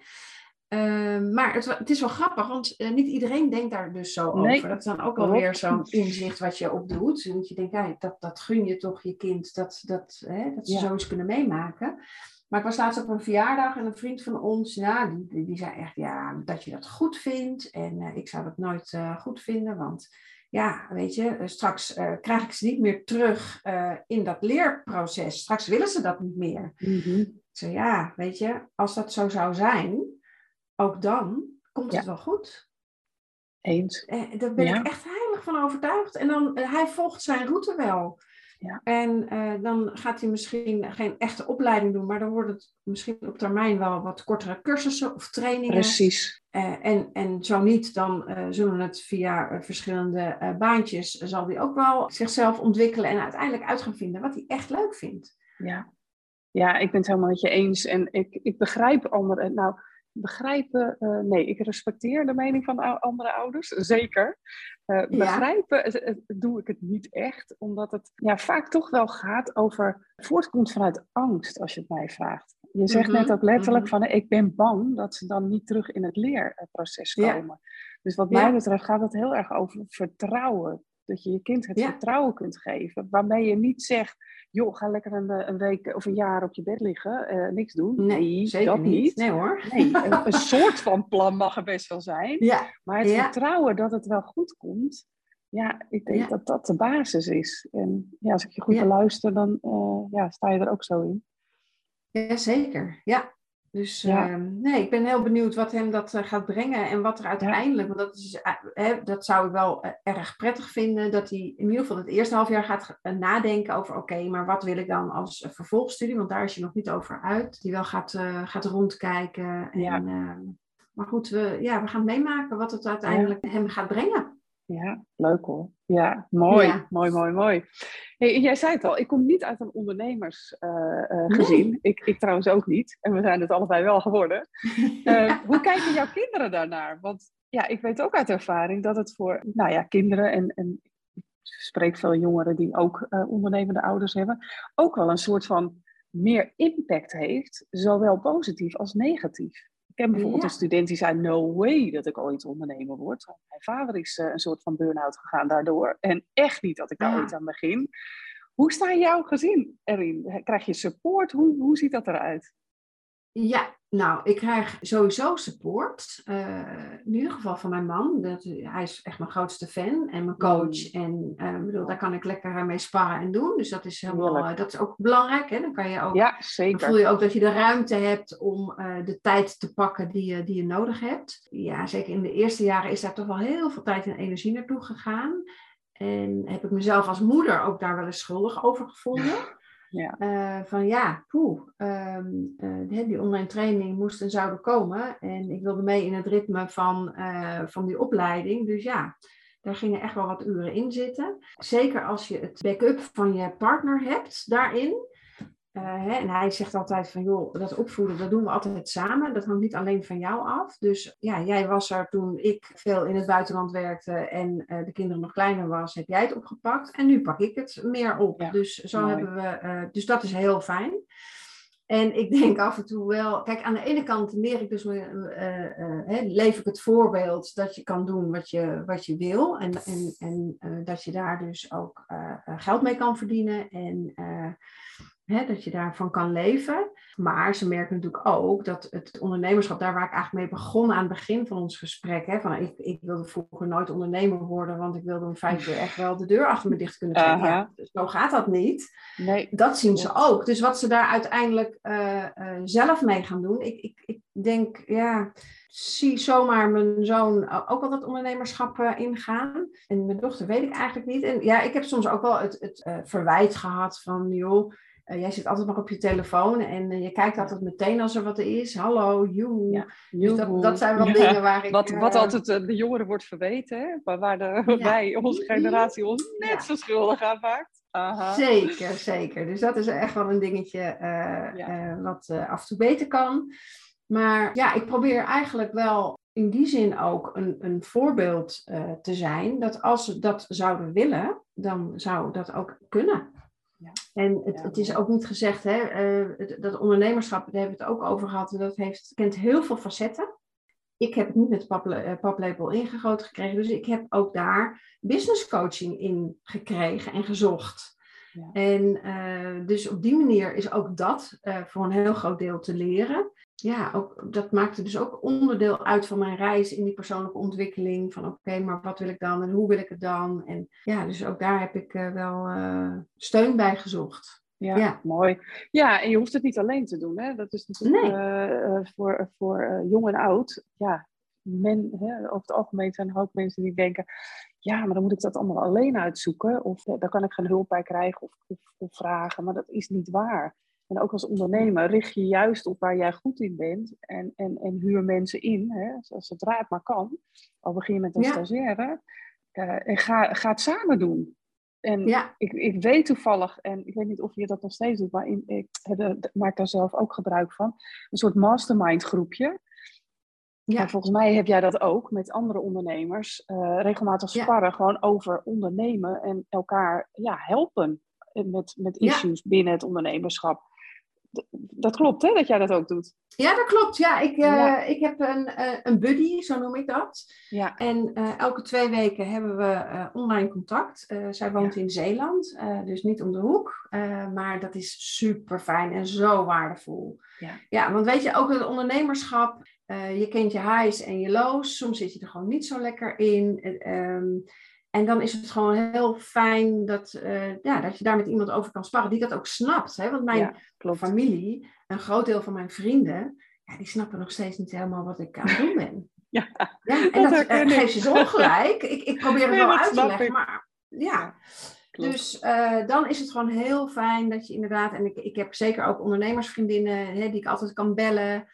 Uh, maar het, het, is wel grappig, want uh, niet iedereen denkt daar dus zo nee. over. Dat is dan ook alweer zo'n inzicht wat je opdoet. Dat je denkt, ja, dat, dat gun je toch je kind, dat, dat, hè, dat ze ja. zoiets kunnen meemaken. Maar ik was laatst op een verjaardag en een vriend van ons, nou, die, die, die zei echt, ja, dat je dat goed vindt. En uh, ik zou dat nooit goed vinden, want ja, weet je, straks krijg ik ze niet meer terug in dat leerproces. Straks willen ze dat niet meer. Mm -hmm. Ja, weet je, als dat zo zou zijn ook dan komt ja. het wel goed. Eens. Eh, daar ben ja. ik echt heilig van overtuigd. En dan, uh, hij volgt zijn route wel. Ja. En uh, dan gaat hij misschien geen echte opleiding doen, maar dan wordt het misschien op termijn wel wat kortere cursussen of trainingen. Precies. Uh, en, en zo niet, dan uh, zullen het via verschillende baantjes, zal hij ook wel zichzelf ontwikkelen en uiteindelijk uit gaan vinden wat hij echt leuk vindt. Ja, ja ik ben het helemaal met je eens. En ik, ik begrijp anderen. Nou, begrijpen, uh, nee, ik respecteer de mening van andere ouders, zeker. Uh, begrijpen ja. doe ik het niet echt, omdat het ja, vaak toch wel gaat over, voortkomt vanuit angst, als je het mij vraagt. Je zegt mm -hmm. net ook letterlijk -hmm. van, ik ben bang dat ze dan niet terug in het leerproces komen. Ja. Dus wat mij betreft gaat het heel erg over vertrouwen. Dat je je kind het vertrouwen kunt geven, waarmee je niet zegt, joh, ga lekker een, een, week of een jaar op je bed liggen, uh, niks doen. Nee, zeker dat niet. Nee hoor. Nee, een, een, soort van plan mag er best wel zijn. Ja. Maar het ja. vertrouwen dat het wel goed komt, ja, ik denk ja. dat dat de basis is. En ja, als ik je goed beluister, dan uh, ja, sta je er ook zo in. Ja, zeker. Ja, dus ja. uh, nee, ik ben heel benieuwd wat hem dat uh, gaat brengen en wat er uiteindelijk, want dat, is, uh, dat zou ik wel erg prettig vinden, dat hij in ieder geval het eerste half jaar gaat nadenken over, oké, okay, maar wat wil ik dan als vervolgstudie, want daar is je nog niet over uit. Die wel gaat, gaat rondkijken. En, ja. maar goed, we, ja, we gaan meemaken wat het uiteindelijk hem gaat brengen. Ja, leuk hoor. Ja, mooi, ja. mooi, mooi, mooi. Hey, jij zei het al, ik kom niet uit een ondernemersgezin. Uh, uh, nee. ik, ik trouwens ook niet. En we zijn het allebei wel geworden. Uh, hoe kijken jouw kinderen daarnaar? Want ja, ik weet ook uit ervaring dat het voor nou ja, kinderen en, en ik spreek veel jongeren die ook ondernemende ouders hebben, ook wel een soort van meer impact heeft, zowel positief als negatief. Ik heb bijvoorbeeld ja. een student die zei, no way dat ik ooit ondernemer word. Mijn vader is uh, een soort van burn-out gegaan daardoor. En echt niet dat ik daar ja. ooit aan begin. Hoe sta jouw gezin erin? Krijg je support? Hoe, hoe ziet dat eruit? Ja, Nou, ik krijg sowieso support. Uh, in ieder geval van mijn man. Dat, hij is echt mijn grootste fan en mijn coach. Mm. En uh, bedoel, daar kan ik lekker mee sparren en doen. Dus dat is, helemaal, dat is ook belangrijk. Hè? Dan, kan je ook, ja, zeker. dan voel je ook dat je de ruimte hebt om de tijd te pakken die je, die je nodig hebt. Ja, zeker in de eerste jaren is daar toch wel heel veel tijd en energie naartoe gegaan. En heb ik mezelf als moeder ook daar wel eens schuldig over gevonden. Ja. Uh, van ja, poeh, um, uh, die online training moest en zouden komen. En ik wilde mee in het ritme van, uh, van die opleiding. Dus ja, daar gingen echt wel wat uren in zitten. Zeker als je het backup van je partner hebt daarin. Uh, hè, en hij zegt altijd van, joh, dat opvoeden, dat doen we altijd samen. Dat hangt niet alleen van jou af. Dus ja, jij was er toen ik veel in het buitenland werkte en uh, de kinderen nog kleiner was, heb jij het opgepakt. En nu pak ik het meer op. dus zo hebben we, uh, dus dat is heel fijn. En ik denk af en toe wel, kijk, aan de ene kant leer ik dus, leef ik het voorbeeld dat je kan doen wat je, wat je wil. En, en, en dat je daar dus ook geld mee kan verdienen. En Hè, dat je daarvan kan leven. Maar ze merken natuurlijk ook dat het ondernemerschap, daar waar ik eigenlijk mee begon aan het begin van ons gesprek, hè, van ik, ik wilde vroeger nooit ondernemer worden, want ik wilde om vijf uur echt wel de deur achter me dicht kunnen trekken. Dus zo gaat dat niet. Nee. Dat zien ze ook. Dus wat ze daar uiteindelijk uh, uh, zelf mee gaan doen, ik, ik, ik denk, ja, zie zomaar mijn zoon ook al dat ondernemerschap uh, ingaan. En mijn dochter weet ik eigenlijk niet. En ja, ik heb soms ook wel het, het verwijt gehad van, joh, uh, jij zit altijd nog op je telefoon en uh, je kijkt altijd meteen als er wat is. Hallo, joe. Ja, dus dat, dat, zijn wel ja. dingen waar ik... Wat, wat uh, altijd de jongeren wordt verweten, hè? maar waar de, ja. wij, onze generatie, ons net zo schuldig aan maakt. Aha. Zeker, zeker. Dus dat is echt wel een dingetje wat af en toe beter kan. Maar ja, ik probeer eigenlijk wel in die zin ook een, een voorbeeld te zijn. Dat als ze dat zouden willen, dan zou dat ook kunnen. En het, het, is ook niet gezegd, hè, uh, dat ondernemerschap, daar hebben we het ook over gehad, dat heeft, kent heel veel facetten. Ik heb het niet met paple, uh, paplepel ingegoten gekregen, dus ik heb ook daar business coaching in gekregen en gezocht. Ja. En uh, dus op die manier is ook dat voor een heel groot deel te leren ja, ook, dat maakte dus ook onderdeel uit van mijn reis in die persoonlijke ontwikkeling. Van oké, maar wat wil ik dan en hoe wil ik het dan? En ja, dus ook daar heb ik uh, wel uh, steun bij gezocht. Ja, ja, mooi. Ja, en je hoeft het niet alleen te doen. Hè? Dat is natuurlijk nee. uh, voor, voor jong en oud. Ja, men, hè, over het algemeen zijn er ook mensen die denken... Ja, maar dan moet ik dat allemaal alleen uitzoeken. Of daar kan ik geen hulp bij krijgen of, of, of vragen. Maar dat is niet waar. En ook als ondernemer richt je juist op waar jij goed in bent en, en, en huur mensen in, hè, zodra het maar kan. Al begin je met een ja. stagiaire. Uh, en ga, ga het samen doen. En ja. ik, ik weet toevallig, en ik weet niet of je dat nog steeds doet, maar in, ik heb, maak daar zelf ook gebruik van, een soort mastermind groepje. Ja. En volgens mij heb jij dat ook met andere ondernemers. Uh, regelmatig sparren gewoon over ondernemen en elkaar ja, helpen met, met issues binnen het ondernemerschap dat klopt, hè, dat jij dat ook doet? Ja, dat klopt. Ja, ik, uh, ik heb een, uh, een buddy, zo noem ik dat. Ja. En uh, elke twee weken hebben we online contact. zij woont ja. in Zeeland, dus niet om de hoek. maar dat is super fijn en zo waardevol. Ja, ja want weet je, ook het ondernemerschap. je kent je highs en je lows. Soms zit je er gewoon niet zo lekker in. En dan is het gewoon heel fijn dat, uh, ja, dat je daar met iemand over kan sparren die dat ook snapt. Hè? Want mijn ja, familie, een groot deel van mijn vrienden, ja, die snappen nog steeds niet helemaal wat ik aan het doen ben. Ja, ja en dat, dat uh, geeft je zo ongelijk. Ik, ik probeer het nee, wel uit te leggen, ik. maar ja. Dus uh, dan is het gewoon heel fijn dat je inderdaad, en ik, ik heb zeker ook ondernemersvriendinnen hè, die ik altijd kan bellen.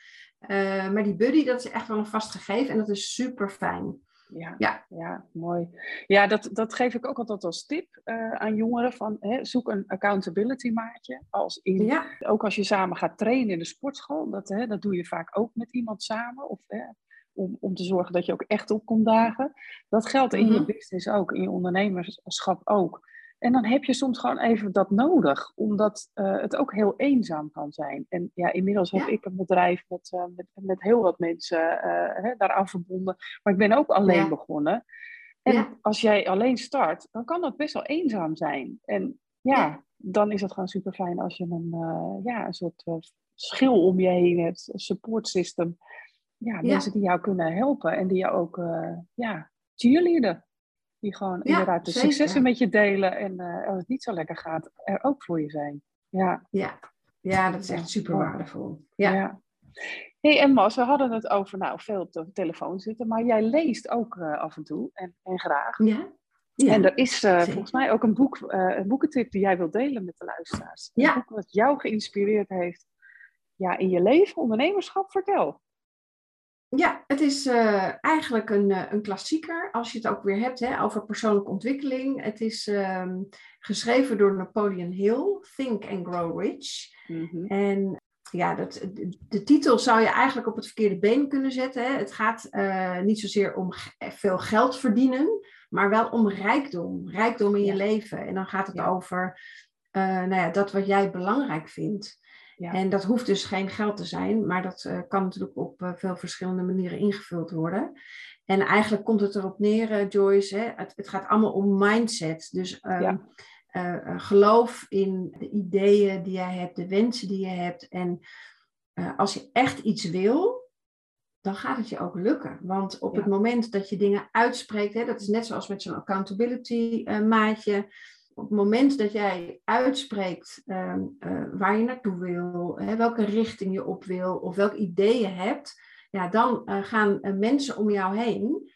maar die buddy, dat is echt wel een vast gegeven en dat is super fijn. Ja, ja. ja mooi. Ja, dat, dat geef ik ook altijd als tip uh, aan jongeren. Van, hè, zoek een accountability maatje. Als in, ja. Ook als je samen gaat trainen in de sportschool. Dat, hè, dat doe je vaak ook met iemand samen. Of, hè, om, om te zorgen dat je ook echt op komt dagen. Dat geldt in mm -hmm. je mhm. business ook, in je ondernemerschap ook. En dan heb je soms gewoon even dat nodig, omdat uh, het ook heel eenzaam kan zijn. En ja, inmiddels heb ik een bedrijf met, uh, met, met, heel wat mensen uh, hè, daaraan verbonden. Maar ik ben ook alleen ja. begonnen. En als jij alleen start, dan kan dat best wel eenzaam zijn. En ja, dan is het gewoon super fijn als je een, ja, een soort schil om je heen hebt, een support system. Ja, mensen die jou kunnen helpen en die jou ook, ja, cheerleaden. Die gewoon inderdaad de successen met je delen en uh, als het niet zo lekker gaat, er ook voor je zijn. Ja, ja. ja dat is echt super waardevol. Ja. ja. hey, en Mas, we hadden het over nou, veel op de telefoon zitten, maar jij leest ook uh, af en toe en, en graag. Ja. Ja, en er is uh, volgens mij ook een, boek, uh, een boekentip die jij wilt delen met de luisteraars. Een boek wat jou geïnspireerd heeft ja, in je leven, ondernemerschap. Vertel. Ja, het is uh, eigenlijk een, een klassieker, als je het ook weer hebt hè, over persoonlijke ontwikkeling. Het is um, geschreven door Napoleon Hill, Think and Grow Rich. Mm -hmm. En ja, dat, de, titel zou je eigenlijk op het verkeerde been kunnen zetten. Hè. Het gaat uh, niet zozeer om veel geld verdienen, maar wel om rijkdom. Rijkdom in je leven. En dan gaat het over uh, nou ja, dat wat jij belangrijk vindt. Ja. En dat hoeft dus geen geld te zijn, maar dat uh, kan natuurlijk op uh, veel verschillende manieren ingevuld worden. En eigenlijk komt het erop neer, Joyce, hè, het, het, gaat allemaal om mindset. Dus um, ja. geloof in de ideeën die jij hebt, de wensen die je hebt. En als je echt iets wil, dan gaat het je ook lukken. Want op het moment dat je dingen uitspreekt, hè, dat is net zoals met zo'n accountability maatje. Op het moment dat jij uitspreekt uh, uh, waar je naartoe wil, hè, welke richting je op wil of welk idee je hebt, ja, dan gaan mensen om jou heen.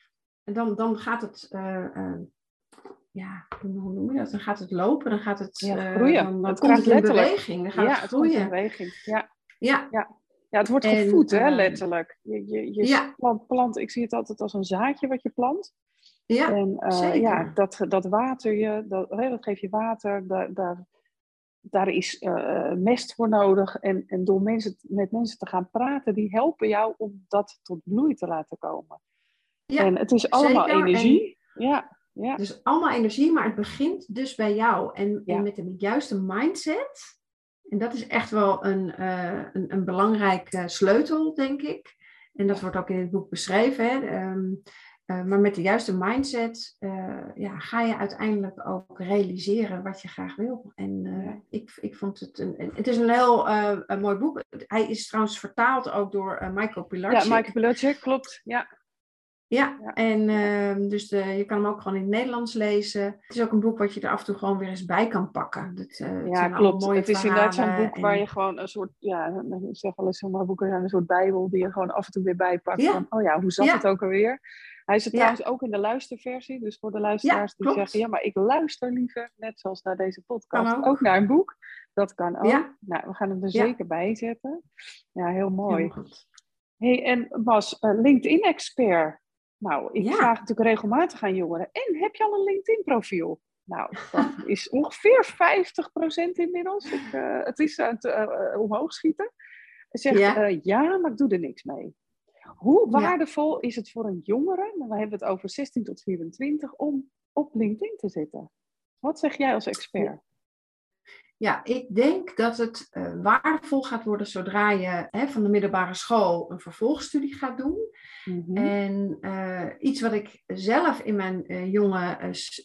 En dan, dan gaat het, ja, hoe noem je dat? Dan gaat het lopen, dan gaat het, ja, groeien. dan, dan komt het in beweging, dan gaat ja, het groeien. Het beweging. Ja. Ja. ja. Ja, het wordt gevoed, hè, letterlijk. Je, je, je plant, ik zie het altijd als een zaadje wat je plant. Ja, en, uh, zeker. Ja, dat, dat water je, dat, dat geef je water, daar, daar, daar is uh, mest voor nodig. En, en door mensen, met mensen te gaan praten, die helpen jou om dat tot bloei te laten komen. Ja, en het is allemaal zeker. energie. En, ja, ja. Dus allemaal energie, maar het begint dus bij jou. En, en met de juiste mindset en dat is echt wel een, uh, een, een belangrijke sleutel, denk ik. En dat wordt ook in het boek beschreven. Hè? Um, uh, maar met de juiste mindset uh, ja, ga je uiteindelijk ook realiseren wat je graag wil. En ik, ik vond het een. Het is een heel een mooi boek. Hij is trouwens vertaald ook door Michael Pilarczyk. Ja, Michael Pilarczyk, klopt. Ja. Ja, en uh, dus de, je kan hem ook gewoon in het Nederlands lezen. Het is ook een boek wat je er af en toe gewoon weer eens bij kan pakken. Dat, ja, klopt. Het is inderdaad zo'n boek en... waar je gewoon een soort, ja, ik zeg wel eens, zomaar boeken zijn een soort bijbel die je gewoon af en toe weer bijpakt. Ja. Van, oh ja, hoe zat ja. het ook alweer? Hij er trouwens ook in de luisterversie. Dus voor de luisteraars die zeggen, ja, maar ik luister liever, net zoals naar deze podcast, ook. ook. naar een boek. Dat kan ook. Nou, we gaan hem er zeker bij zetten. Ja, heel mooi. Hey, en Bas, uh, LinkedIn-expert. Nou, ik vraag natuurlijk regelmatig aan jongeren. En heb je al een LinkedIn-profiel? Nou, dat is ongeveer 50% inmiddels. Ik, uh, het is aan het uh, omhoog schieten. Zegt ja. Uh, ja, maar ik doe er niks mee. Hoe waardevol is het voor een jongere, nou, we hebben het over 16 tot 24, om op LinkedIn te zitten? Wat zeg jij als expert? Ja, ik denk dat het uh, waardevol gaat worden zodra je hè, van de middelbare school een vervolgstudie gaat doen. Mm-hmm. En uh, iets wat ik zelf in mijn uh, jonge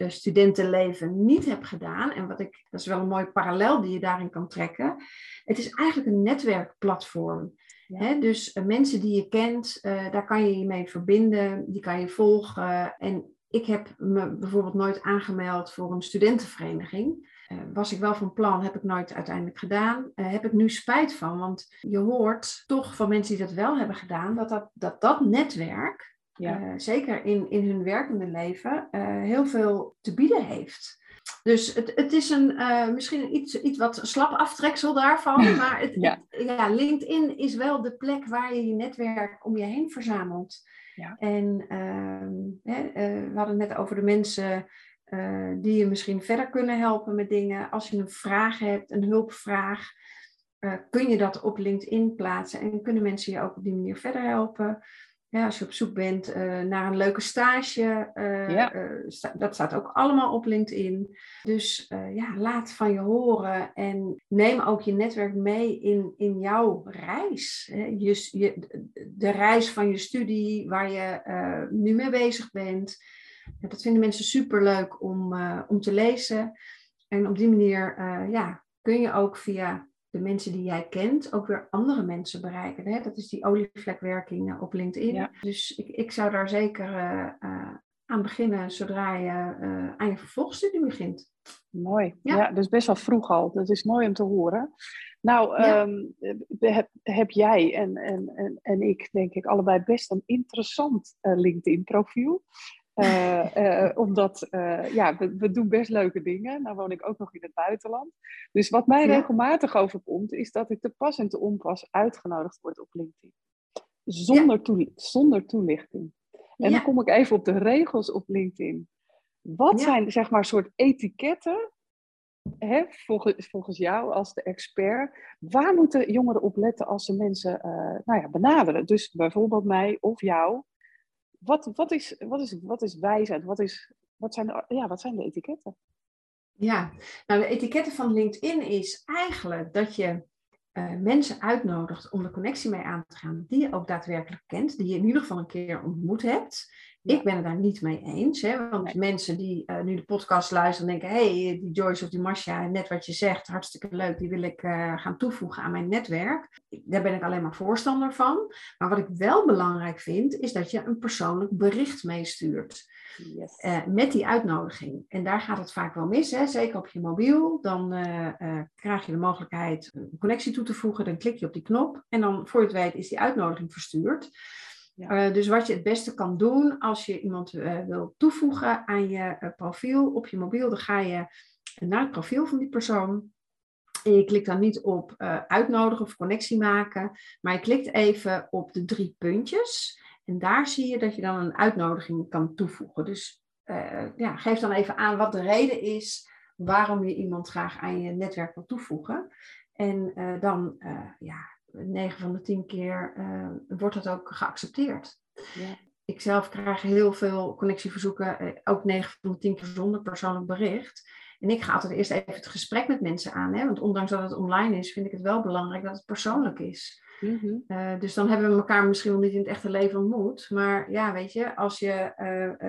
studentenleven niet heb gedaan, en wat ik, dat is wel een mooi parallel die je daarin kan trekken. Het is eigenlijk een netwerkplatform. Ja. Hè? Dus mensen die je kent, daar kan je je mee verbinden, die kan je volgen. En ik heb me bijvoorbeeld nooit aangemeld voor een studentenvereniging. Uh, was ik wel van plan, heb ik nooit uiteindelijk gedaan. Uh, heb ik nu spijt van, want je hoort toch van mensen die dat wel hebben gedaan, dat dat, dat, dat netwerk, ja. uh, zeker in, in hun werkende leven, heel veel te bieden heeft. Dus het, het is een, misschien iets, iets wat slap aftreksel daarvan, maar het, ja. LinkedIn is wel de plek waar je je netwerk om je heen verzamelt. Ja. En ehm, hè, we hadden het net over de mensen uh, die je misschien verder kunnen helpen met dingen. Als je een vraag hebt, een hulpvraag, uh, kun je dat op LinkedIn plaatsen en kunnen mensen je ook op die manier verder helpen. Ja, als je op zoek bent uh, naar een leuke stage, ja. sta, dat staat ook allemaal op LinkedIn. Dus ja, laat van je horen en neem ook je netwerk mee in, in jouw reis. Hè. Je, je, de reis van je studie, waar je nu mee bezig bent. Ja, dat vinden mensen super leuk om, uh, om te lezen. En op die manier uh, ja, kun je ook via de mensen die jij kent ook weer andere mensen bereiken. Hè? Dat is die olievlekwerking op LinkedIn. Dus ik, ik zou daar zeker aan beginnen zodra je aan je vervolgstudie begint. Mooi. Ja. dus best wel vroeg al. Dat is mooi om te horen. Nou, ehm, heb, heb, jij en, en, en, en ik, denk ik, allebei best een interessant uh, LinkedIn-profiel. Uh, omdat ja, we, we, doen best leuke dingen. Nou woon ik ook nog in het buitenland. Dus wat mij regelmatig overkomt, is dat ik te pas en te onpas uitgenodigd word op LinkedIn. Zonder, zonder toelichting. En dan kom ik even op de regels op LinkedIn. Wat zijn zeg maar soort etiketten, hè, volgens, volgens jou als de expert, waar moeten jongeren op letten als ze mensen nou ja, benaderen? Dus bijvoorbeeld mij of jou. Wat, wat, is, wat, is, wat is wijsheid? Wat, is, wat, zijn de, ja, wat zijn de etiketten? Ja, nou de etiketten van LinkedIn is eigenlijk dat je uh, mensen uitnodigt om de connectie mee aan te gaan, die je ook daadwerkelijk kent, die je in ieder geval een keer ontmoet hebt. Ik ben het daar niet mee eens. Hè? Want mensen die uh, nu de podcast luisteren denken... hé, hey, die Joyce of die Marcia, net wat je zegt, hartstikke leuk... die wil ik uh, gaan toevoegen aan mijn netwerk. Daar ben ik alleen maar voorstander van. Maar wat ik wel belangrijk vind, is dat je een persoonlijk bericht meestuurt. Yes. Uh, met die uitnodiging. En daar gaat het vaak wel mis, hè? zeker op je mobiel. Dan krijg je de mogelijkheid een connectie toe te voegen. Dan klik je op die knop. En dan, voor je het weet, is die uitnodiging verstuurd. Eh, dus wat je het beste kan doen als je iemand uh, wil toevoegen aan je uh, profiel op je mobiel, dan ga je naar het profiel van die persoon. En je klikt dan niet op uitnodigen of connectie maken, maar je klikt even op de drie puntjes. En daar zie je dat je dan een uitnodiging kan toevoegen. Dus ja, geef dan even aan wat de reden is waarom je iemand graag aan je netwerk wil toevoegen. En dan ja, 9 van de 10 keer uh, wordt dat ook geaccepteerd. Ja. Ik zelf krijg heel veel connectieverzoeken, uh, ook 9 van de 10 keer zonder persoonlijk bericht. En ik ga altijd eerst even het gesprek met mensen aan. Hè? Want ondanks dat het online is, vind ik het wel belangrijk dat het persoonlijk is. Mm -hmm. uh, dus dan hebben we elkaar misschien wel niet in het echte leven ontmoet. Maar ja, weet je, als je,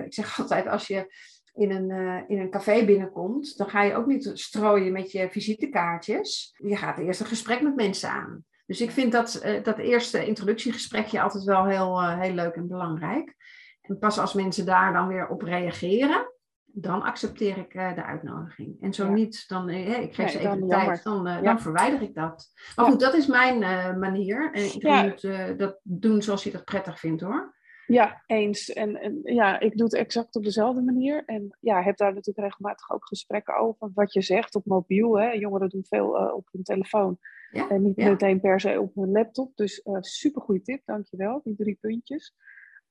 ik zeg altijd, als je in een, in een café binnenkomt, dan ga je ook niet strooien met je visitekaartjes. Je gaat eerst een gesprek met mensen aan. Dus ik vind dat, uh, dat eerste introductiegesprekje altijd wel heel, uh, heel leuk en belangrijk. En pas als mensen daar dan weer op reageren, dan accepteer ik uh, de uitnodiging. En zo niet, dan ik geef ze even de tijd, dan, dan verwijder ik dat. Maar goed, dat is mijn manier. En iedereen moet dat doen zoals hij dat prettig vindt hoor. Ja, eens. En, en, ja, ik doe het exact op dezelfde manier. En ja, heb daar natuurlijk regelmatig ook gesprekken over. Wat je zegt op mobiel. Hè. Jongeren doen veel op hun telefoon. Ja, en niet meteen per se op mijn laptop. Dus uh, super goede tip, dankjewel. Die drie puntjes.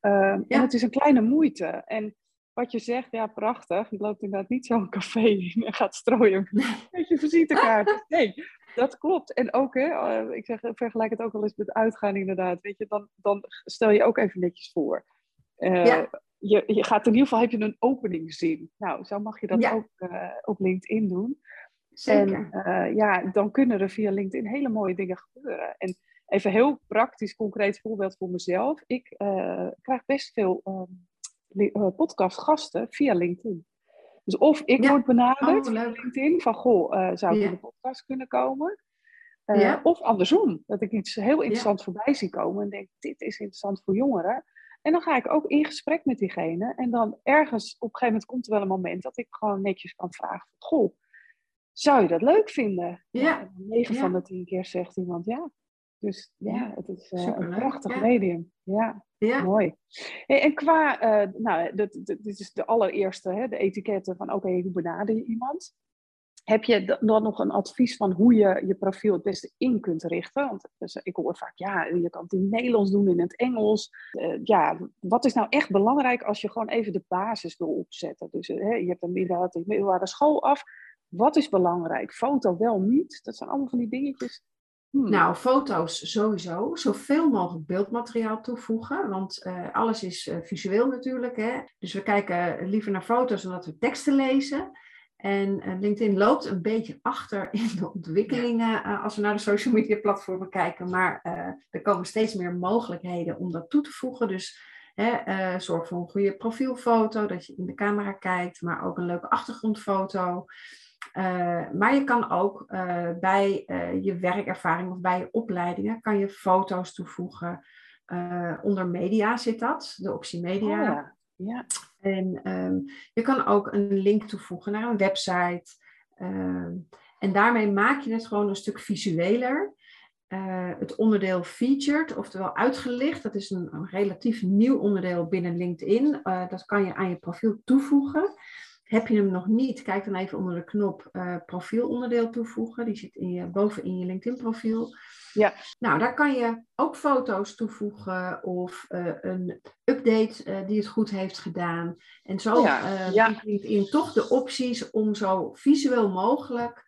Uh, En het is een kleine moeite. En wat je zegt, ja, prachtig. Je loopt inderdaad niet zo'n café in en gaat strooien met je visitekaart. Nee, dat klopt. En ook, hè, uh, ik zeg, vergelijk het ook wel eens met uitgaan inderdaad. Weet je, dan, dan stel je ook even netjes voor. Uh, je, je gaat in ieder geval, heb je een opening zien. Nou, zo mag je dat ook op LinkedIn doen. En uh, ja, dan kunnen er via LinkedIn hele mooie dingen gebeuren. En even heel praktisch, concreet voorbeeld voor mezelf. Ik uh, krijg best veel uh, podcastgasten via LinkedIn. Dus of ik word benaderd oh, via LinkedIn van, goh, zou ik in de podcast kunnen komen? Ja. Of andersom, dat ik iets heel interessants voorbij zie komen en denk, dit is interessant voor jongeren. En dan ga ik ook in gesprek met diegene. En dan ergens, op een gegeven moment komt er wel een moment dat ik gewoon netjes kan vragen, goh, zou je dat leuk vinden? Ja. 9 van de 10 keer zegt iemand ja. Dus ja, het is uh, een prachtig medium. Ja, ja, mooi. Hey, en qua, uh, nou, dit, dit is de allereerste, hè, de etiketten van oké, hoe benader je iemand? Heb je dan nog een advies van hoe je je profiel het beste in kunt richten? Want dus, ik hoor vaak, ja, je kan het in het Nederlands doen, in het Engels. Uh, ja, wat is nou echt belangrijk als je gewoon even de basis wil opzetten? Dus je hebt een middelbare school af wat is belangrijk? Foto wel niet? Dat zijn allemaal van die dingetjes. Hmm. Nou, foto's sowieso. Zoveel mogelijk beeldmateriaal toevoegen. Want uh, alles is uh, visueel natuurlijk. Hè? Dus we kijken liever naar foto's dan dat we teksten lezen. En uh, LinkedIn loopt een beetje achter in de ontwikkelingen als we naar de social media platformen kijken. Maar er komen steeds meer mogelijkheden om dat toe te voegen. Dus zorg voor een goede profielfoto, dat je in de camera kijkt, maar ook een leuke achtergrondfoto. Maar je kan ook bij je werkervaring of bij je opleidingen kan je foto's toevoegen. onder media zit dat, de optie media. Oh, ja. ja. En ehm, je kan ook een link toevoegen naar een website. Ehm, en daarmee maak je het gewoon een stuk visueler. Het onderdeel featured, oftewel uitgelicht, dat is een, een relatief nieuw onderdeel binnen LinkedIn. Dat kan je aan je profiel toevoegen. Heb je hem nog niet, kijk dan even onder de knop uh, profielonderdeel toevoegen. Die zit in je, boven in je LinkedIn profiel. Ja. Nou, daar kan je ook foto's toevoegen of een update die het goed heeft gedaan. En zo ja. ja. LinkedIn toch de opties om zo visueel mogelijk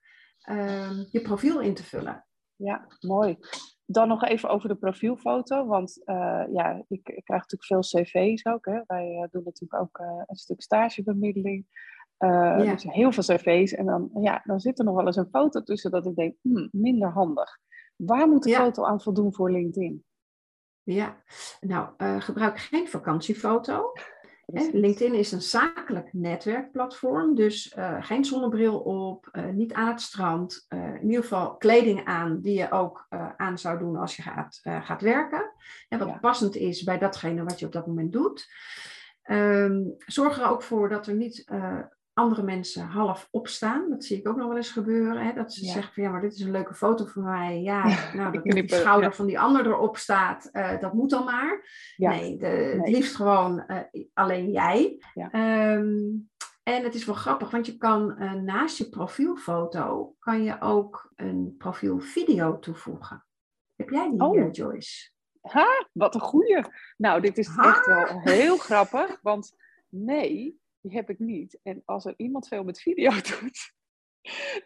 Ehm, je profiel in te vullen. Ja, mooi. Dan nog even over de profielfoto, want uh, ja, ik, ik, krijg natuurlijk veel cv's ook. Hè. Wij uh, doen natuurlijk ook uh, een stuk stagebemiddeling. Ja. Dus heel veel cv's. En dan, ja, dan zit er nog wel eens een foto tussen dat ik denk, hmm, minder handig. Waar moet de foto aan voldoen voor LinkedIn? Ja, nou, gebruik geen vakantiefoto. LinkedIn is een zakelijk netwerkplatform, dus uh, geen zonnebril op, uh, niet aan het strand. Uh, in ieder geval kleding aan die je ook aan zou doen als je gaat, gaat werken. En wat ja. passend is bij datgene wat je op dat moment doet. Um, zorg er ook voor dat er niet andere mensen half opstaan. Dat zie ik ook nog wel eens gebeuren. Hè? Dat ze zeggen van ja, maar dit is een leuke foto van mij. Ja, nou, dat de schouder van die ander erop staat, uh, dat moet dan maar. Nee, de, nee, het liefst gewoon uh, alleen jij. Um, en het is wel grappig, want je kan uh, naast je profielfoto, kan je ook een profielvideo toevoegen. Heb jij die, oh. Joyce? Ha, wat een goeie. Nou, dit is ha. echt wel heel grappig, want nee, die heb ik niet. En als er iemand veel met video doet,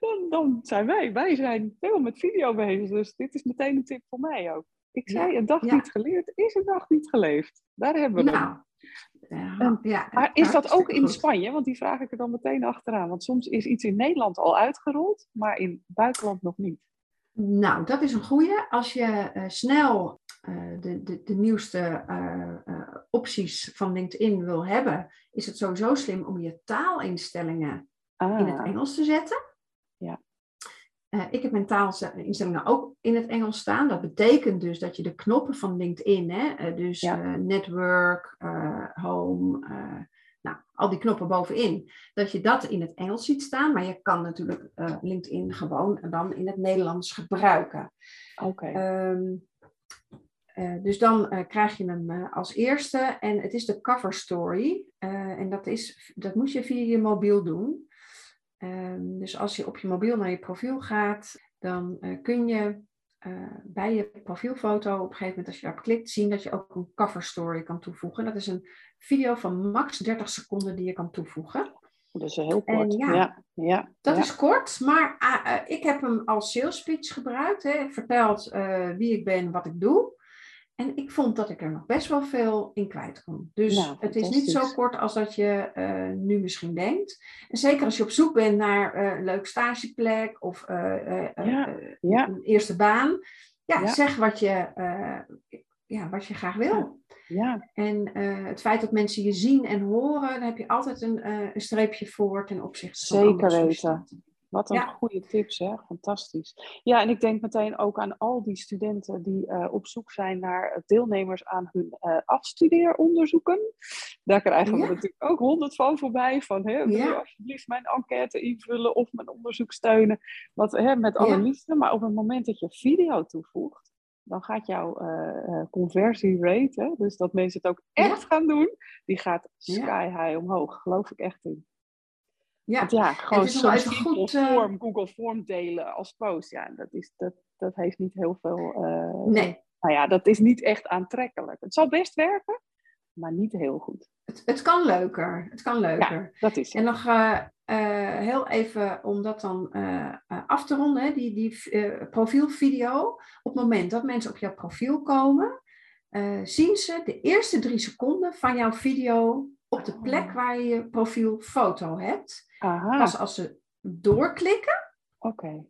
dan, dan zijn wij. Wij zijn veel met video bezig. Dus dit is meteen een tip voor mij ook. Ik zei, een dag niet geleerd is een dag niet geleefd. Daar hebben we nou, ja, ja, maar is dat ook in Spanje? Want die vraag ik er dan meteen achteraan. Want soms is iets in Nederland al uitgerold, maar in het buitenland nog niet. Nou, dat is een goede. Als je uh, snel de, de, de, nieuwste uh, opties van LinkedIn wil hebben, is het sowieso slim om je taalinstellingen ah. in het ah. Engels te zetten. Ja. ik heb mijn taalinstellingen ook in het Engels staan. Dat betekent dus dat je de knoppen van LinkedIn, hè, dus ja. network, home, nou, al die knoppen bovenin, dat je dat in het Engels ziet staan. Maar je kan natuurlijk LinkedIn gewoon dan in het Nederlands gebruiken. Oké. Ehm, uh, dus dan uh, krijg je hem uh, als eerste en het is de cover story. en dat, is, dat moet je via je mobiel doen. Ehm, dus als je op je mobiel naar je profiel gaat, dan kun je bij je profielfoto op een gegeven moment als je daarop klikt zien dat je ook een cover story kan toevoegen. Dat is een video van max 30 seconden die je kan toevoegen. Dat is heel kort. Ja, ja, ja, dat is kort, maar ik heb hem als sales speech gebruikt. Hè, verteld wie ik ben, wat ik doe. En ik vond dat ik er nog best wel veel in kwijt kon. Dus nou, het is niet zo kort als dat je uh, nu misschien denkt. En zeker als je op zoek bent naar uh, een leuk stageplek of uh, ja, ja. een eerste baan. Ja, zeg wat je, ja, wat je graag wil. Ja. En het feit dat mensen je zien en horen, daar heb je altijd een, een streepje voor ten opzichte van Zeker weten. Wat een goede tips, hè? Fantastisch. Ja, en ik denk meteen ook aan al die studenten die uh, op zoek zijn naar deelnemers aan hun uh, afstudeeronderzoeken. Daar krijgen we natuurlijk ook honderd van voorbij. Van, hè, wil je alsjeblieft mijn enquête invullen of mijn onderzoek steunen? Wat, hè, met alle liefde. Maar op het moment dat je video toevoegt, dan gaat jouw uh, conversierate, dus dat mensen het ook echt gaan doen, die gaat sky high omhoog. Geloof ik echt in. Ja, ja gewoon zo'n goed, form, Google Form delen als post. Ja, dat, is, dat, dat heeft niet heel veel... Uh, nee. Nou ja, dat is niet echt aantrekkelijk. Het zal best werken, maar niet heel goed. Het, het kan leuker. Het kan leuker. Ja, dat is het. En nog uh, heel even om dat dan af te ronden, die, die profielvideo. Op het moment dat mensen op jouw profiel komen, zien ze de eerste drie seconden van jouw video op de plek oh. waar je je profielfoto hebt. Aha. Pas als ze doorklikken, okay.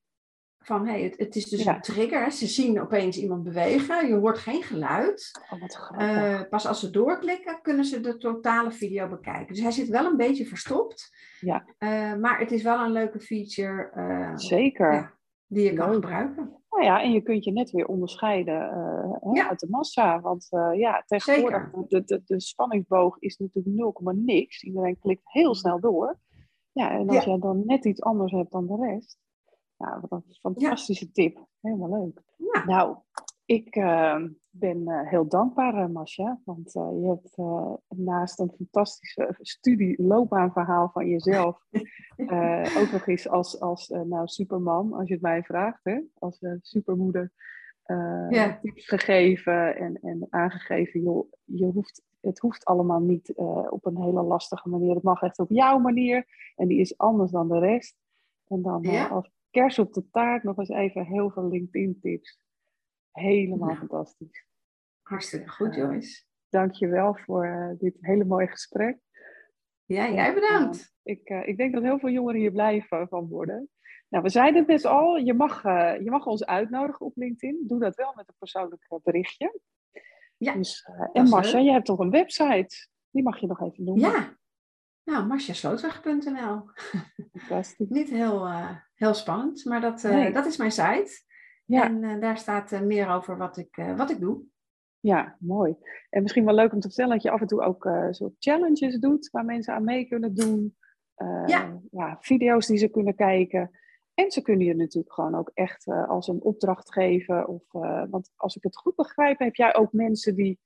van hey, het, het is dus een trigger. Ze zien opeens iemand bewegen, je hoort geen geluid. Oh, wat uh, pas als ze doorklikken, kunnen ze de totale video bekijken. Dus hij zit wel een beetje verstopt. Ja. Uh, maar het is wel een leuke feature. Uh, Zeker. Ja, die je kan gebruiken. Nou ja, en je kunt je net weer onderscheiden ja. uit de massa. Want ja, tegenwoordig, de, de, de spanningsboog is natuurlijk 0, niks. Iedereen klikt heel snel door. Ja, en als jij dan net iets anders hebt dan de rest. Ja, wat een fantastische tip. Helemaal leuk. Nou, ik uh, ben uh, heel dankbaar, uh, Masha. Want je hebt naast een fantastische studie, loopbaanverhaal van jezelf... ook nog eens als, als nou, superman, als je het mij vraagt, hè? als supermoeder... Ja. tips gegeven en, en aangegeven, joh, je hoeft, het hoeft allemaal niet op een hele lastige manier. Het mag echt op jouw manier en die is anders dan de rest. En dan Ja. als kers op de taart nog eens even heel veel LinkedIn-tips. Helemaal fantastisch. Hartstikke goed, Joyce. Dank je wel voor eh, dit hele mooie gesprek. Ja, jij bedankt. Ik, eh, ik denk dat heel veel jongeren hier blij van worden. Nou, we zeiden het net al, je mag, eh, je mag ons uitnodigen op LinkedIn. Doe dat wel met een persoonlijk eh, berichtje. Ja, Dus, eh, en Marcia, je hebt toch een website? Die mag je nog even noemen. Ja. Nou, marciaslootweg.nl. Fantastisch. Niet heel, eh, heel spannend, maar dat, eh, Nee. dat is mijn site. Ja. En eh, daar staat eh, meer over wat ik, eh, wat ik doe. Ja, mooi. En misschien wel leuk om te vertellen dat je af en toe ook soort challenges doet waar mensen aan mee kunnen doen. Eh, Ja. video's die ze kunnen kijken. En ze kunnen je natuurlijk gewoon ook echt als een opdracht geven. Of, want als ik het goed begrijp, heb jij ook mensen die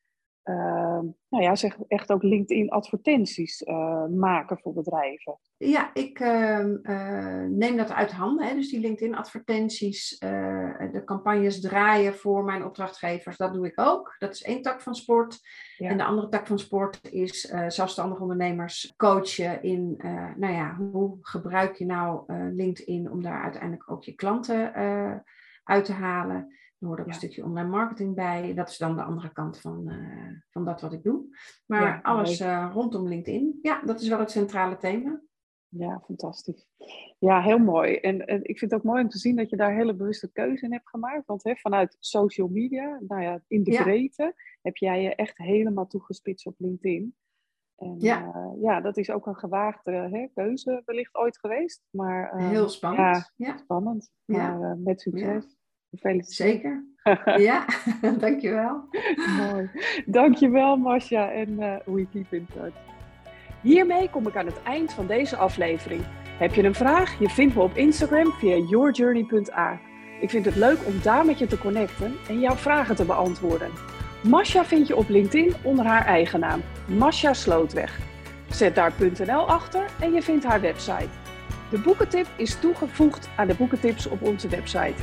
eh, nou ja, zeg echt ook LinkedIn advertenties eh, maken voor bedrijven. Ja, ik ehm, eh, neem dat uit handen. Hè. Dus die LinkedIn-advertenties, eh, de campagnes draaien voor mijn opdrachtgevers, dat doe ik ook. Dat is één tak van sport. Ja. En de andere tak van sport is zelfstandige ondernemers coachen in, nou ja, hoe gebruik je nou LinkedIn om daar uiteindelijk ook je klanten uit te halen. Er hoort ook Ja. een stukje online marketing bij. Dat is dan de andere kant van, eh, van dat wat ik doe. Maar Ja, alles eh, rondom LinkedIn, ja, dat is wel het centrale thema. Ja, fantastisch. Ja, heel mooi. En, en ik vind het ook mooi om te zien dat je daar hele bewuste keuze in hebt gemaakt. Want hè, vanuit social media, nou ja, in de Ja. breedte, heb jij je echt helemaal toegespitst op LinkedIn. En Ja. ja, ja dat is ook een gewaagde hè, keuze wellicht ooit geweest. Maar eh, Heel spannend. Ja, spannend. Ja. Maar eh, met succes. Gefeliciteerd. zeker. Ja, dankjewel. Mooi. Dankjewel, Masha. En eh we keep in touch. Hiermee kom ik aan het eind van deze aflevering. Heb je een vraag? Je vindt me op Instagram via yourjourney.a. Ik vind het leuk om daar met je te connecten en jouw vragen te beantwoorden. Masha vind je op LinkedIn onder haar eigen naam, Masha Slootweg. Zet daar .nl achter en je vindt haar website. De boekentip is toegevoegd aan de boekentips op onze website.